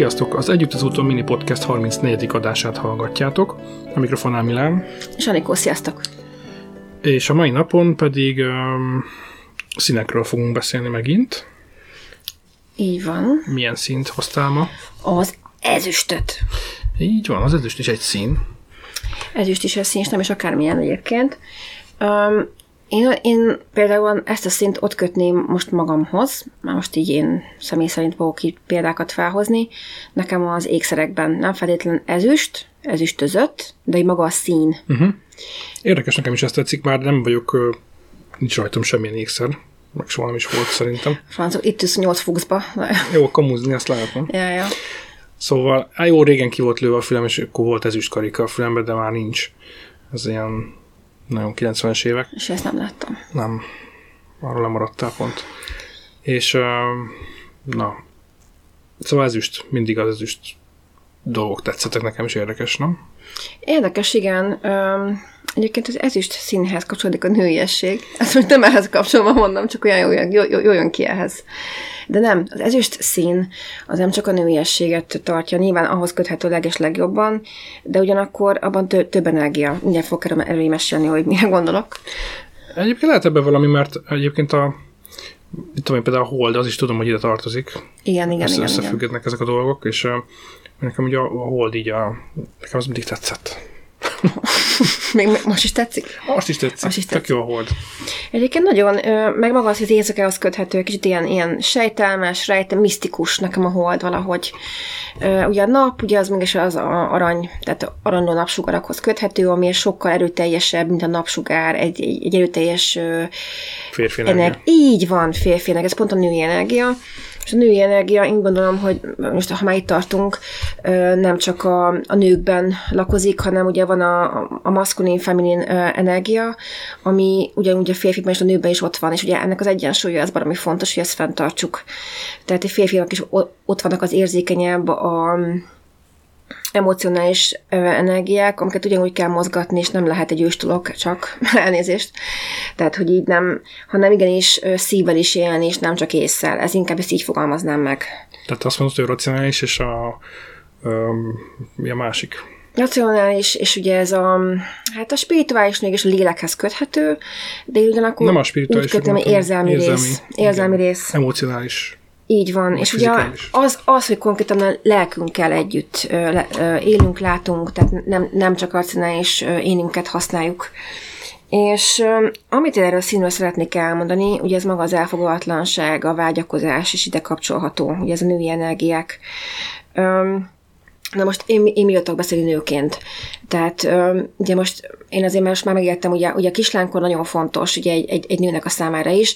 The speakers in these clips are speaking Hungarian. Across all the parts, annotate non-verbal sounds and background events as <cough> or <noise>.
Sziasztok! Az Együtt az úton mini podcast 34. adását hallgatjátok. A mikrofonnál Milán. És Anikó, sziasztok! És a mai napon pedig um, színekről fogunk beszélni megint. Így van. Milyen színt hoztál ma? Az ezüstöt. Így van, az ezüst is egy szín. Ezüst is egy szín, és nem is akármilyen egyébként. Um, én, én például ezt a szint ott kötném most magamhoz, már most így én személy szerint fogok itt példákat felhozni. Nekem az ékszerekben nem feltétlenül ezüst, ezüstözött, de így maga a szín. Uh-huh. Érdekes, nekem is ezt tetszik, már nem vagyok, nincs rajtam semmilyen ékszer, meg soha nem is volt szerintem. Francok, itt is 8 fuxba. Jó, kamuzni, ezt látom. Ja, ja. Szóval, á, jó, régen ki volt lőve a fülem, és akkor volt ezüst karika a fülembe, de már nincs. Ez ilyen nagyon 90-es évek. És ezt nem láttam. Nem, arról lemaradtál pont. És na, szóval ezüst, mindig az ezüst dolgok tetszettek nekem is érdekes, nem? Érdekes, igen. Um, egyébként az ezüst színhez kapcsolódik a nőiesség. Ezt most nem ehhez kapcsolva mondom, csak olyan jó, jó, jó, jó jön ki ehhez. De nem, az ezüst szín az nem csak a nőiességet tartja, nyilván ahhoz köthető leges legjobban, de ugyanakkor abban tö- több energia. Mindjárt fogok erről erről mesélni, hogy mire gondolok. Egyébként lehet ebben valami, mert egyébként a mit tudom én, például a hold, az is tudom, hogy ide tartozik. Igen, igen, Össze, igen. Összefüggetnek igen. ezek a dolgok, és nekem ugye a, a hold így a, nekem az mindig tetszett. Még most is tetszik? Most is tetszik. Most is Tök tetszik. jó a hold. Egyébként nagyon, meg maga az, hogy az éjszakához köthető, kicsit ilyen, ilyen sejtelmes, rejte, misztikus nekem a hold valahogy. Ugye a nap, ugye az mégis az a arany, tehát aranyló napsugarakhoz köthető, ami sokkal erőteljesebb, mint a napsugár, egy, egy, erőteljes Férfi energia. Így van, férfinek, ez pont a női energia. És a női energia, én gondolom, hogy most, ha már itt tartunk, nem csak a, a nőkben lakozik, hanem ugye van a, a maszkulin, feminin energia, ami ugyanúgy a férfiban és a nőben is ott van, és ugye ennek az egyensúlya az valami fontos, hogy ezt fenntartsuk. Tehát a férfiak is ott vannak az érzékenyebb, a emocionális energiák, amiket ugyanúgy kell mozgatni, és nem lehet egy őstulok csak, <laughs> elnézést. Tehát, hogy így nem, hanem igenis szívvel is élni, és nem csak észszel. Ez inkább ezt így fogalmaznám meg. Tehát azt mondod, hogy racionális, és a, um, mi a másik? Racionális, és ugye ez a, hát a spirituális és a lélekhez köthető, de ugyanakkor Nem a spirituális, úgy kötöm, érzelmi, érzelmi, rész. Érzelmi igen. rész. Emocionális. Így van, és ugye az, az, hogy konkrétan a lelkünkkel együtt élünk, látunk, tehát nem, nem csak racionális ö, énünket használjuk. És amit én erről színről szeretnék elmondani, ugye ez maga az elfogadatlanság, a vágyakozás is ide kapcsolható, ugye ez a női energiák. Ö, Na most én, én mi jöttek beszélni nőként. Tehát ugye most én azért most már megértem, ugye, ugye a kislánykor nagyon fontos, ugye egy, egy, egy nőnek a számára is.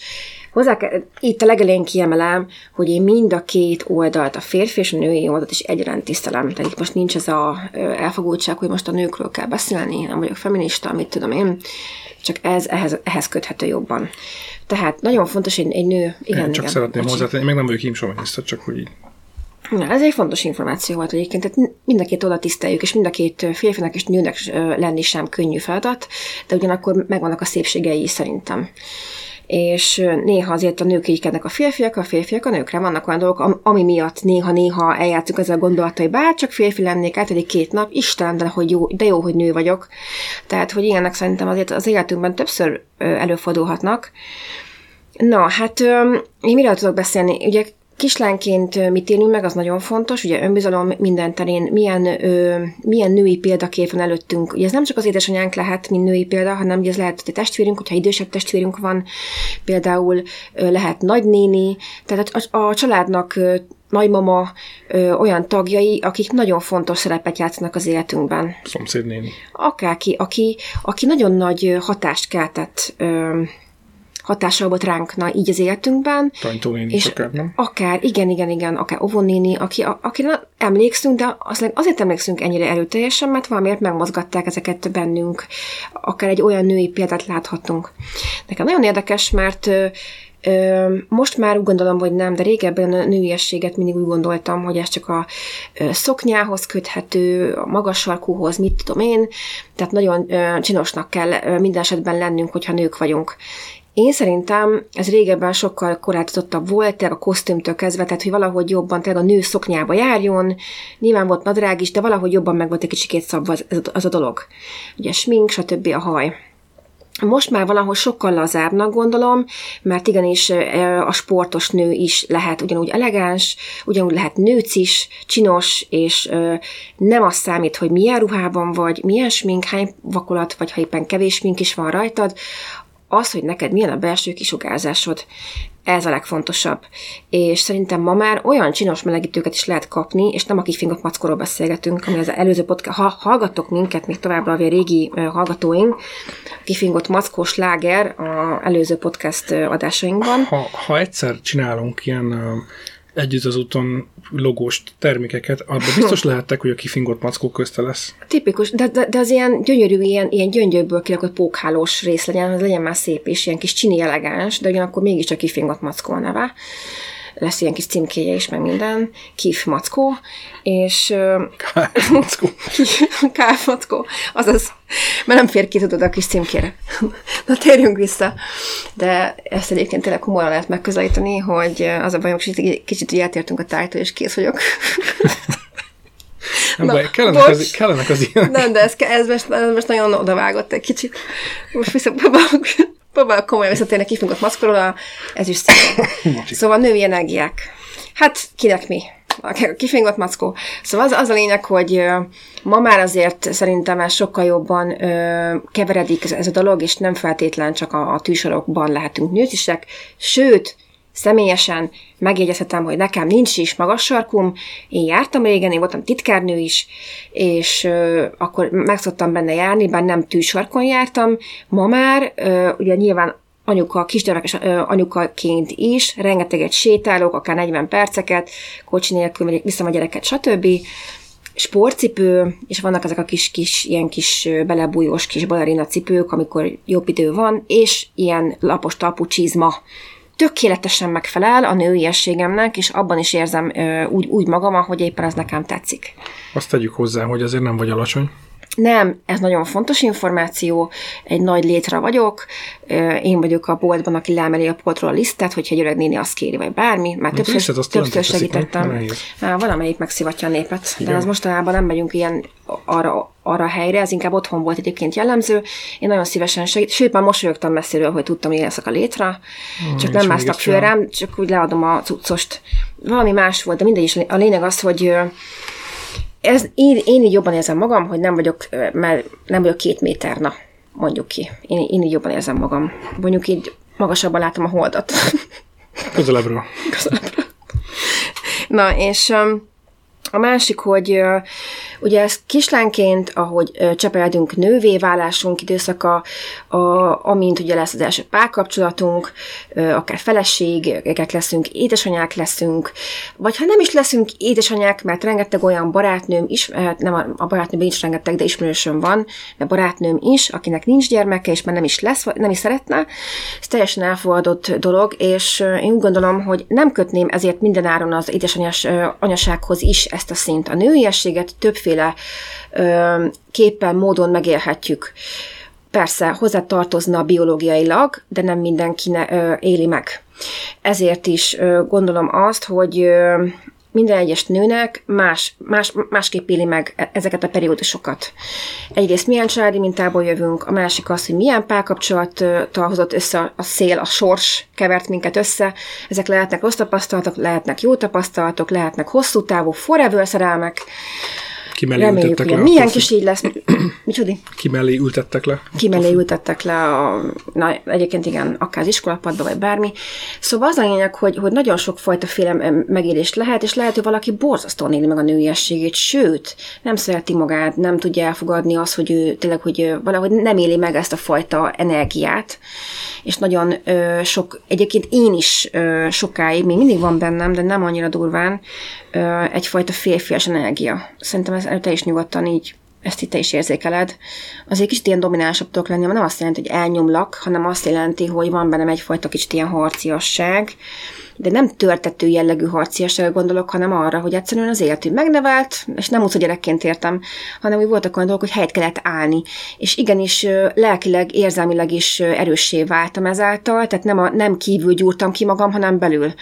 Hozzá kell, itt a legelején kiemelem, hogy én mind a két oldalt, a férfi és a női oldalt is egyaránt tisztelem. Tehát itt most nincs ez a elfogultság, hogy most a nőkről kell beszélni, nem vagyok feminista, mit tudom én. Csak ez ehhez, ehhez köthető jobban. Tehát nagyon fontos, hogy egy nő... Igen, Én csak igen, szeretném hozzátenni, meg nem vagyok imsomaniszta, csak hogy így. Na, ez egy fontos információ volt egyébként, tehát mind a két oldalt tiszteljük, és mind a két férfinak és nőnek lenni sem könnyű feladat, de ugyanakkor megvannak a szépségei szerintem. És néha azért a nők ígykednek a férfiak, a férfiak a nőkre. Vannak olyan dolgok, am- ami miatt néha-néha eljátszunk ezzel a gondolattal, hogy bár csak férfi lennék, eltelik két nap, Isten, de, hogy jó, de jó, hogy nő vagyok. Tehát, hogy ilyenek szerintem azért az életünkben többször előfordulhatnak. Na, hát én miről tudok beszélni? Ugye kislánként ö, mit élünk meg, az nagyon fontos, ugye önbizalom minden terén, milyen, ö, milyen női példakép van előttünk. Ugye ez nem csak az édesanyánk lehet, mint női példa, hanem ugye ez lehet a testvérünk, hogyha idősebb testvérünk van, például ö, lehet nagynéni, tehát a, a családnak ö, nagymama ö, olyan tagjai, akik nagyon fontos szerepet játszanak az életünkben Szomszédnéni. akárki, aki, aki nagyon nagy hatást keltett, ö, hatással volt ránk na, így az életünkben, Tanytónéni és akár, nem? akár, igen, igen, igen, akár ovonéni, aki, a- akire emlékszünk, de azért, azért emlékszünk ennyire erőteljesen, mert valamiért megmozgatták ezeket bennünk. Akár egy olyan női példát láthatunk. Nekem nagyon érdekes, mert most már úgy gondolom, hogy nem, de régebben a nőiességet mindig úgy gondoltam, hogy ez csak a szoknyához köthető, a magas sarkúhoz, mit tudom én, tehát nagyon csinosnak kell minden esetben lennünk, hogyha nők vagyunk. Én szerintem ez régebben sokkal korlátozottabb volt, tehát a kosztümtől kezdve, tehát hogy valahogy jobban, tehát a nő szoknyába járjon, nyilván volt nadrág is, de valahogy jobban meg volt egy kicsikét szabva az, az a dolog. Ugye smink, stb. a haj. Most már valahol sokkal lazábbnak gondolom, mert igenis a sportos nő is lehet ugyanúgy elegáns, ugyanúgy lehet nőc is, csinos, és nem az számít, hogy milyen ruhában vagy, milyen smink, hány vakolat, vagy ha éppen kevés smink is van rajtad, az, hogy neked milyen a belső kisugárzásod. Ez a legfontosabb. És szerintem ma már olyan csinos melegítőket is lehet kapni, és nem a kifingott mackóról beszélgetünk, ami az előző podcast, ha hallgattok minket még továbbra a régi hallgatóink, kifingott mackós láger a előző podcast adásainkban. Ha, ha egyszer csinálunk ilyen együtt az úton logós termékeket, abban biztos <laughs> lehettek, hogy a kifingott mackó közte lesz. Tipikus, de, de, de az ilyen gyönyörű, ilyen, ilyen gyöngyökből kirakott pókhálós rész legyen, az legyen már szép és ilyen kis csini elegáns, de ugyanakkor mégiscsak kifingott mackó a neve lesz ilyen kis címkéje is, meg minden, Kif Mackó, és... Káf Mackó. <laughs> Káf Mackó, azaz, mert nem fér ki, tudod, a kis címkére. <laughs> Na, térjünk vissza. De ezt egyébként tényleg komolyan lehet megközelíteni, hogy az a bajom, kicsit, kicsit így eltértünk a tájtól, és kész vagyok. <laughs> Nem Na, baj, kellenek, az, kellenek az ilyen. Nem, de ez, ez, most, ez most nagyon odavágott egy kicsit. Most visszapróbálok próbálok komolyan visszatérni kifingott maszkorról, ez is szép. <laughs> szóval női energiák. Hát kinek mi? kifingott mackó. Szóval az, az a lényeg, hogy ma már azért szerintem ez sokkal jobban ö, keveredik ez, ez a dolog, és nem feltétlen csak a, a tűsorokban lehetünk nőtisek, sőt, Személyesen megjegyezhetem, hogy nekem nincs is magas sarkum, én jártam régen, én voltam titkárnő is, és ö, akkor meg szoktam benne járni, bár nem tűsarkon jártam. Ma már, ö, ugye nyilván anyuka, kisgyerekes anyukaként is, rengeteget sétálok, akár 40 perceket, kocsi nélkül megyek, viszem a gyereket, stb. Sportcipő, és vannak ezek a kis, kis, ilyen kis belebújós kis balerina cipők, amikor jobb idő van, és ilyen lapos talpú csizma, tökéletesen megfelel a nőiességemnek, és abban is érzem ö, úgy, úgy magam, ahogy éppen ez nekem tetszik. Azt tegyük hozzá, hogy azért nem vagy alacsony. Nem, ez nagyon fontos információ, egy nagy létre vagyok, én vagyok a boltban, aki lemeli a poltról a lisztet, hogyha egy öreg néni azt kéri, vagy bármi, már többször, lisztet, többször segítettem. Már valamelyik megszivatja a népet, Igen. de az mostanában nem megyünk ilyen arra, arra a helyre, ez inkább otthon volt egyébként jellemző. Én nagyon szívesen segít, sőt, már mosolyogtam messziről, hogy tudtam, hogy leszek a létre, hmm, csak nem másztak föl rám, csak úgy leadom a cuccost. Valami más volt, de mindegy is. A lényeg az, hogy ez, én, én így jobban érzem magam, hogy nem vagyok, mert nem vagyok két méter, na, mondjuk ki. Én, én így jobban érzem magam. Mondjuk így magasabban látom a holdat. <laughs> Közelebbről. Közelebbről. Na, és a másik, hogy ugye ez kislánként, ahogy csepeltünk nővé válásunk időszaka, a, amint ugye lesz az első párkapcsolatunk, akár feleségek leszünk, édesanyák leszünk, vagy ha nem is leszünk édesanyák, mert rengeteg olyan barátnőm is, hát nem a barátnőm nincs rengeteg, de ismerősöm van, de barátnőm is, akinek nincs gyermeke, és már nem is lesz, nem is szeretne, ez teljesen elfogadott dolog, és én úgy gondolom, hogy nem kötném ezért mindenáron az édesanyás anyasághoz is ezt a szint. A nőiességet többféle ö, képpen, módon megélhetjük. Persze, hozzá tartozna biológiailag, de nem mindenki ne, ö, éli meg. Ezért is ö, gondolom azt, hogy ö, minden egyes nőnek más, más, másképp éli meg e-, ezeket a periódusokat. Egyrészt milyen családi mintából jövünk, a másik az, hogy milyen párkapcsolattal hozott össze a szél, a sors kevert minket össze. Ezek lehetnek rossz tapasztalatok, lehetnek jó tapasztalatok, lehetnek hosszú távú forever szerelmek, ki mellé Reméljük, ültettek le. Milyen kis így lesz. Micsodi? Ki mellé ültettek le. Ki mellé ültettek le, a, na, egyébként igen, akár az iskolapadba, vagy bármi. Szóval az a lényeg, hogy, hogy nagyon sok fajta féle megélést lehet, és lehet, hogy valaki borzasztóan éli meg a nőiességét, sőt, nem szereti magát, nem tudja elfogadni azt, hogy ő tényleg, hogy valahogy nem éli meg ezt a fajta energiát, és nagyon ö, sok, egyébként én is ö, sokáig, még mindig van bennem, de nem annyira durván, ö, egyfajta férfias energia. Szerintem ez te is nyugodtan így ezt itt te is érzékeled, azért kicsit ilyen dominánsabb tudok lenni, nem azt jelenti, hogy elnyomlak, hanem azt jelenti, hogy van bennem egyfajta kicsit ilyen harciasság, de nem törtető jellegű harciasságra gondolok, hanem arra, hogy egyszerűen az életünk megnevelt, és nem úgy, gyerekként értem, hanem hogy voltak olyan dolgok, hogy helyet kellett állni. És igenis lelkileg, érzelmileg is erőssé váltam ezáltal, tehát nem, a, nem kívül gyúrtam ki magam, hanem belül.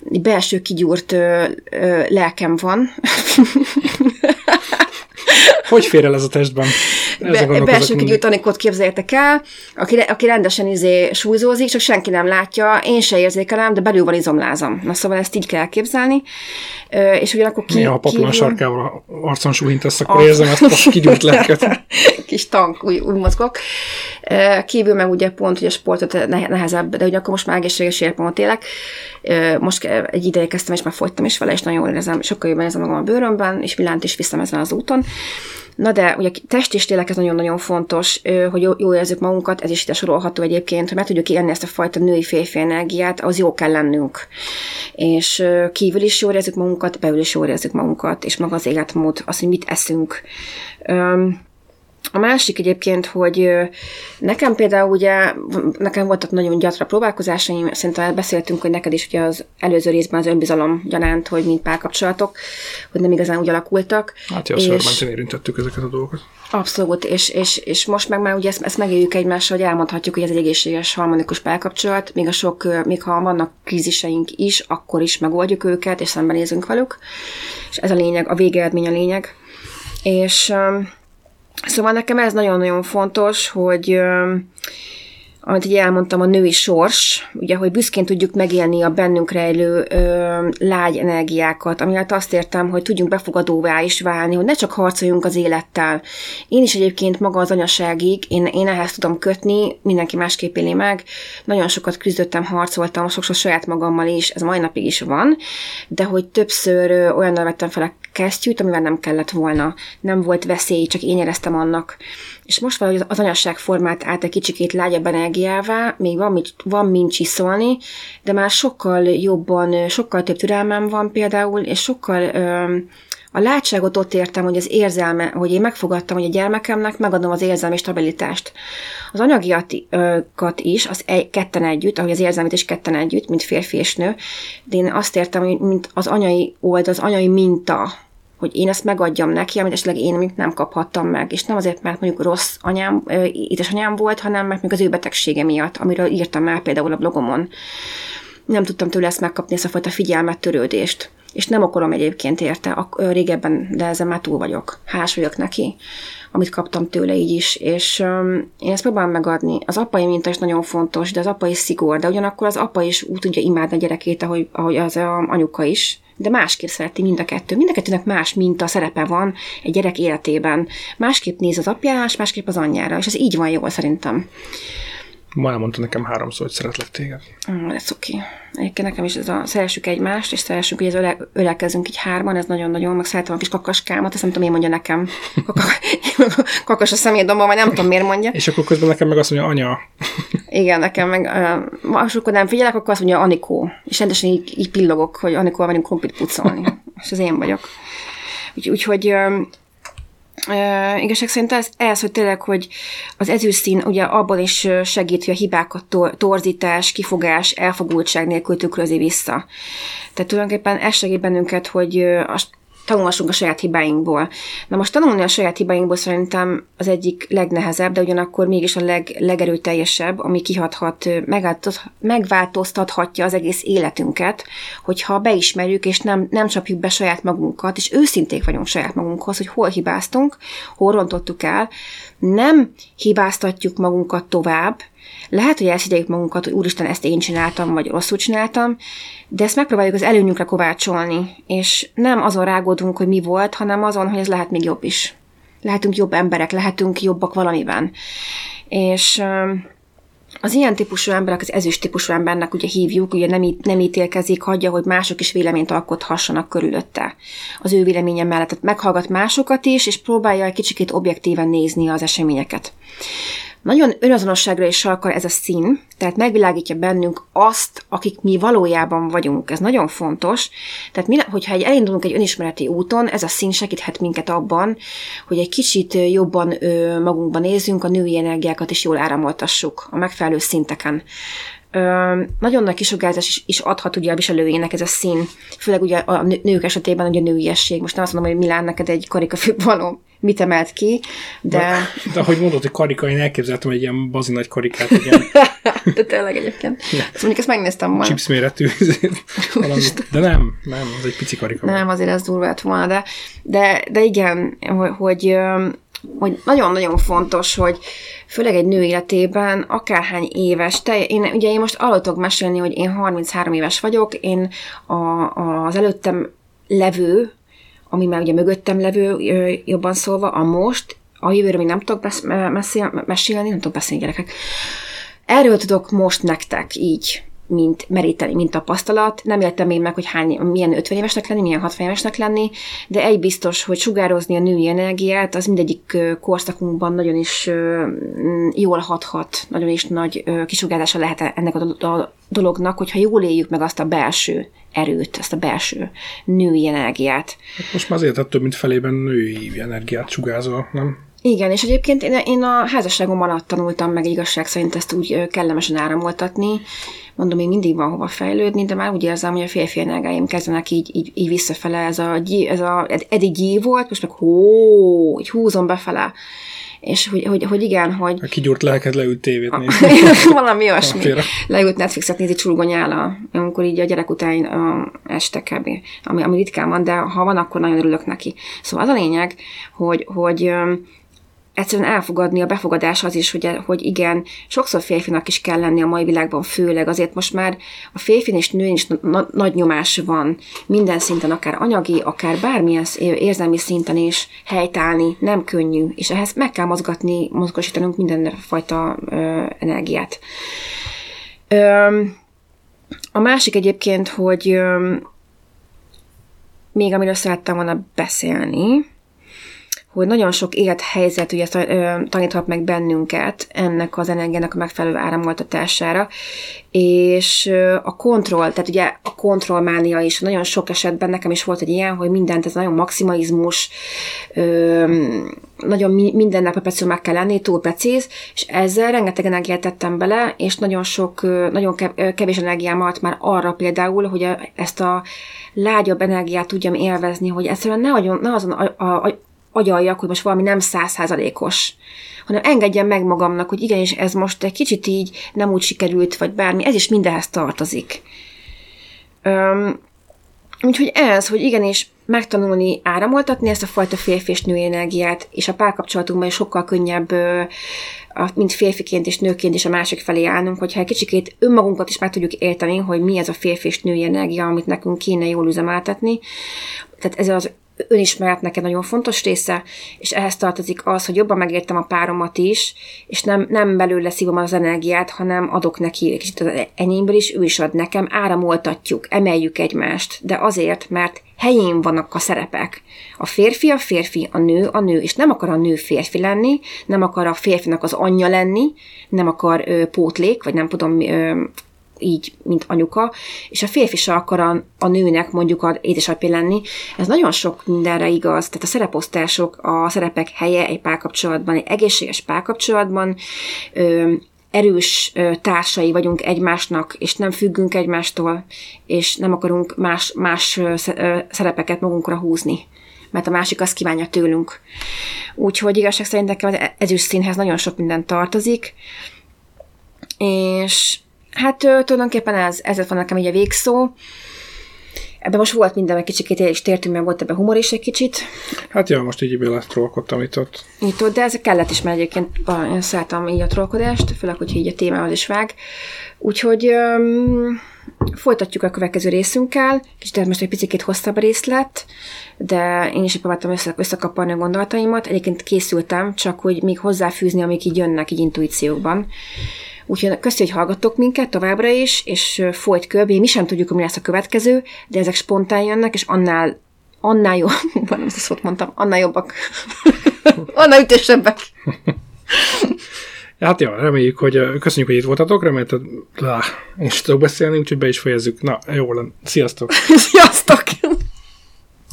Belső kigyúrt ö, ö, lelkem van. <laughs> Hogy fér el ez a testben? Be, belső kigyújtanikot képzeljétek el, aki, aki rendesen izé súlyzózik, csak senki nem látja, én se érzékelem, de belül van izomlázam. Na szóval ezt így kell elképzelni. És ugyanakkor ki, Néha a paplon sarkával arcon súhintasz, akkor a... érzem ezt a <laughs> kigyújt lelket. Kis tank, úgy, úgy mozgok. Kívül meg ugye pont, hogy a sportot nehezebb, de ugye akkor most már egészséges életmódot élek. Most egy ideje kezdtem, és már fogytam is vele, és nagyon jól érzem, sokkal jobban érzem magam a bőrömben, és Vilánt is viszem ezen az úton. Na de ugye test és tényleg ez nagyon-nagyon fontos, hogy jól érezzük magunkat, ez is ide sorolható egyébként, hogy meg tudjuk élni ezt a fajta női-férfi energiát, az jó kell lennünk. És kívül is jól érezzük magunkat, belül is jól érezzük magunkat, és maga az életmód, az, hogy mit eszünk. A másik egyébként, hogy nekem például ugye, nekem voltak nagyon gyatra próbálkozásaim, szerintem beszéltünk, hogy neked is ugye az előző részben az önbizalom gyanánt, hogy mint párkapcsolatok, hogy nem igazán úgy alakultak. Hát jó, és... érintettük ezeket a dolgokat. Abszolút, és, és, és most meg már ugye ezt, ezt megéljük egymással, hogy elmondhatjuk, hogy ez egy egészséges, harmonikus párkapcsolat, még a sok, még ha vannak kríziseink is, akkor is megoldjuk őket, és szembenézünk velük. És ez a lényeg, a végeredmény a lényeg. És Szóval nekem ez nagyon-nagyon fontos, hogy amit így elmondtam, a női sors, ugye, hogy büszkén tudjuk megélni a bennünk rejlő ö, lágy energiákat, amiatt azt értem, hogy tudjunk befogadóvá is válni, hogy ne csak harcoljunk az élettel. Én is egyébként maga az anyaságig, én, én ehhez tudom kötni, mindenki másképp éli meg, nagyon sokat küzdöttem, harcoltam, sokszor saját magammal is, ez mai napig is van, de hogy többször olyan vettem fel a kesztyűt, amivel nem kellett volna. Nem volt veszély, csak én éreztem annak. És most valahogy az anyasság formát át egy kicsikét lágyabb energiává, még van, mit, van mint csiszolni, de már sokkal jobban, sokkal több türelmem van például, és sokkal ö, a látságot ott értem, hogy az érzelme, hogy én megfogadtam, hogy a gyermekemnek megadom az érzelmi stabilitást. Az anyagiakat is, az egy, ketten együtt, ahogy az érzelmet is ketten együtt, mint férfi és nő, de én azt értem, hogy mint az anyai old, az anyai minta, hogy én ezt megadjam neki, amit esetleg én még nem kaphattam meg. És nem azért, mert mondjuk rossz anyám, édesanyám volt, hanem mert még az ő betegsége miatt, amiről írtam már például a blogomon. Nem tudtam tőle ezt megkapni, ezt a fajta figyelmet, törődést. És nem akarom egyébként érte, a, régebben, de ezzel már túl vagyok. Hás vagyok neki, amit kaptam tőle így is, és um, én ezt próbálom megadni. Az apai minta is nagyon fontos, de az apai szigor, de ugyanakkor az apa is úgy tudja imádni a gyerekét, ahogy, ahogy az a anyuka is, de másképp szereti mind a kettő. Mind a kettőnek más minta szerepe van egy gyerek életében. Másképp néz az apjára, és másképp az anyjára, és ez így van jól szerintem. Ma elmondta nekem háromszor, hogy szeretlek téged. Mm, ez oké. Egyébként nekem is ez a szeressük egymást, és szeressük, hogy ez öle, ölelkezünk így hárman, ez nagyon-nagyon, meg szeretem a kis kakaskámat, ezt nem tudom, én mondja nekem. <laughs> <laughs> Kakas a szemétdomban, vagy nem tudom, miért mondja. És akkor közben nekem meg azt mondja, anya. <laughs> Igen, nekem meg, uh, akkor nem figyelek, akkor azt mondja Anikó. És rendesen így, így pillogok, hogy Anikó vagyunk krumplit pucolni. és ez én vagyok. Úgyhogy úgy, Uh, igazság szerint ez, ez, hogy tényleg, hogy az ezüstszín ugye abban is segít, hogy a hibákat tor- torzítás, kifogás, elfogultság nélkül tükrözi vissza. Tehát tulajdonképpen ez segít bennünket, hogy a tanulhassunk a saját hibáinkból. Na most tanulni a saját hibáinkból szerintem az egyik legnehezebb, de ugyanakkor mégis a leg, legerőteljesebb, ami kihathat, megváltoztathatja az egész életünket, hogyha beismerjük és nem, nem csapjuk be saját magunkat, és őszinték vagyunk saját magunkhoz, hogy hol hibáztunk, hol rontottuk el, nem hibáztatjuk magunkat tovább, lehet, hogy elszigyeljük magunkat, hogy úristen, ezt én csináltam, vagy rosszul csináltam, de ezt megpróbáljuk az előnyünkre kovácsolni, és nem azon rágódunk, hogy mi volt, hanem azon, hogy ez lehet még jobb is. Lehetünk jobb emberek, lehetünk jobbak valamiben. És az ilyen típusú emberek, az ezüst típusú embernek ugye hívjuk, ugye nem, nem ítélkezik, hagyja, hogy mások is véleményt alkothassanak körülötte. Az ő véleménye mellett tehát meghallgat másokat is, és próbálja egy kicsikét objektíven nézni az eseményeket. Nagyon önazonosságra is sarkal ez a szín, tehát megvilágítja bennünk azt, akik mi valójában vagyunk. Ez nagyon fontos. Tehát mi, hogyha egy elindulunk egy önismereti úton, ez a szín segíthet minket abban, hogy egy kicsit jobban magunkban nézzünk, a női energiákat is jól áramoltassuk a megfelelő szinteken. Ö, nagyon nagy kisugárzás is, is adhat ugye a viselőjének ez a szín, főleg ugye a nők esetében ugye a nőiesség. Most nem azt mondom, hogy Milán neked egy karikafőbb való mit emelt ki, de... De, de ahogy mondod, hogy karika, én elképzeltem egy ilyen bazi nagy karikát, igen. <laughs> de tényleg egyébként. Ja. Szóval mondjuk ezt megnéztem volna. Chips méretű. <laughs> De nem, nem, az egy pici karika. Nem, azért ez durva volna, de, de, de igen, hogy, hogy nagyon-nagyon fontos, hogy főleg egy nő életében, akárhány éves, te, én, ugye én most alatok mesélni, hogy én 33 éves vagyok, én a, az előttem levő ami már ugye mögöttem levő, jobban szólva, a most, a jövőről még nem tudok besz- mesélni, nem tudok beszélni gyerekek. Erről tudok most nektek így, mint meríteni, mint tapasztalat. Nem éltem még meg, hogy hány, milyen 50 évesnek lenni, milyen 60 évesnek lenni, de egy biztos, hogy sugározni a női energiát, az mindegyik korszakunkban nagyon is jól hathat, nagyon is nagy kisugárzása lehet ennek a dolognak, hogyha jól éljük meg azt a belső erőt, ezt a belső női energiát. Hát most már azért több mint felében női energiát sugárzol, nem? Igen, és egyébként én, én a házasságom alatt tanultam meg igazság szerint ezt úgy kellemesen áramoltatni. Mondom, még mindig van hova fejlődni, de már úgy érzem, hogy a férfi energiáim kezdenek így, így, így visszafele. Ez a, ez a eddig gyí volt, most meg hó, így húzom befele és hogy, hogy, hogy igen, hogy... A kigyúrt lelked leült tévét nézni. <laughs> Valami <laughs> olyasmi. Leült Netflixet nézni csurgonyála, amikor így a gyerek után a este kb. Ami, ami ritkán van, de ha van, akkor nagyon örülök neki. Szóval az a lényeg, hogy, hogy egyszerűen elfogadni, a befogadás az is, hogy, hogy igen, sokszor férfinak is kell lenni a mai világban, főleg azért most már a férfin és nőn is na- nagy nyomás van, minden szinten, akár anyagi, akár bármilyen érzelmi szinten is helytállni, nem könnyű, és ehhez meg kell mozgatni, mozgosítanunk mindenfajta ö, energiát. Ö, a másik egyébként, hogy ö, még amiről szerettem volna beszélni, hogy nagyon sok élethelyzet ugye taníthat meg bennünket ennek az energiának a megfelelő áramoltatására, és a kontroll, tehát ugye a kontrollmánia is. Nagyon sok esetben nekem is volt egy ilyen, hogy mindent, ez nagyon maximalizmus, nagyon mindennek perpetszül meg kell lenni, túl precíz, és ezzel rengeteg energiát tettem bele, és nagyon sok, nagyon kevés energiám alatt már arra például, hogy ezt a lágyabb energiát tudjam élvezni, hogy egyszerűen ne, ne azon a, a, a agyaljak, hogy most valami nem százszázalékos, hanem engedjem meg magamnak, hogy igenis ez most egy kicsit így nem úgy sikerült, vagy bármi, ez is mindenhez tartozik. Öm, úgyhogy ez, hogy igenis megtanulni áramoltatni ezt a fajta férfi és női energiát, és a párkapcsolatunkban is sokkal könnyebb, mint férfiként és nőként is a másik felé állnunk, hogyha egy kicsikét önmagunkat is meg tudjuk érteni, hogy mi ez a férfi és női energia, amit nekünk kéne jól üzemeltetni. Tehát ez az önismeret neked nagyon fontos része, és ehhez tartozik az, hogy jobban megértem a páromat is, és nem, nem belőle szívom az energiát, hanem adok neki egy kicsit az enyémből is, ő is ad nekem, áramoltatjuk, emeljük egymást, de azért, mert helyén vannak a szerepek. A férfi a férfi, a nő a nő, és nem akar a nő férfi lenni, nem akar a férfinak az anyja lenni, nem akar ö, pótlék, vagy nem tudom, ö, így, mint anyuka, és a férfi se akar a, a nőnek mondjuk az édesapja lenni. Ez nagyon sok mindenre igaz, tehát a szereposztások, a szerepek helye egy párkapcsolatban, egy egészséges párkapcsolatban, ö, erős társai vagyunk egymásnak, és nem függünk egymástól, és nem akarunk más, más szerepeket magunkra húzni mert a másik azt kívánja tőlünk. Úgyhogy igazság szerint nekem az ezüst színhez nagyon sok minden tartozik, és Hát tulajdonképpen ez, ez van nekem így a végszó. Ebben most volt minden egy kicsit és tértünk, mert volt ebben humor is egy kicsit. Hát jó, most így beletrolkodtam itt ott. Itt ott, de ez kellett is, mert egyébként én szeretem így a trollkodást, főleg, hogy így a témához is vág. Úgyhogy um, folytatjuk a következő részünkkel, kicsit most egy picit hosszabb rész lett, de én is próbáltam össze, összekaparni a gondolataimat. Egyébként készültem, csak hogy még hozzáfűzni, amik így jönnek így intuíciókban. Úgyhogy köszi, hogy hallgattok minket továbbra is, és folyt körbe. Mi sem tudjuk, hogy mi lesz a következő, de ezek spontán jönnek, és annál, annál jobb, <laughs> nem ezt szót mondtam, annál jobbak, <laughs> annál ütésebbek. Hát ja, reméljük, hogy köszönjük, hogy itt voltatok, remélhetőleg lá, én is tudok beszélni, úgyhogy be is fejezzük. Na, jó, sziasztok! <laughs> Sziasztok!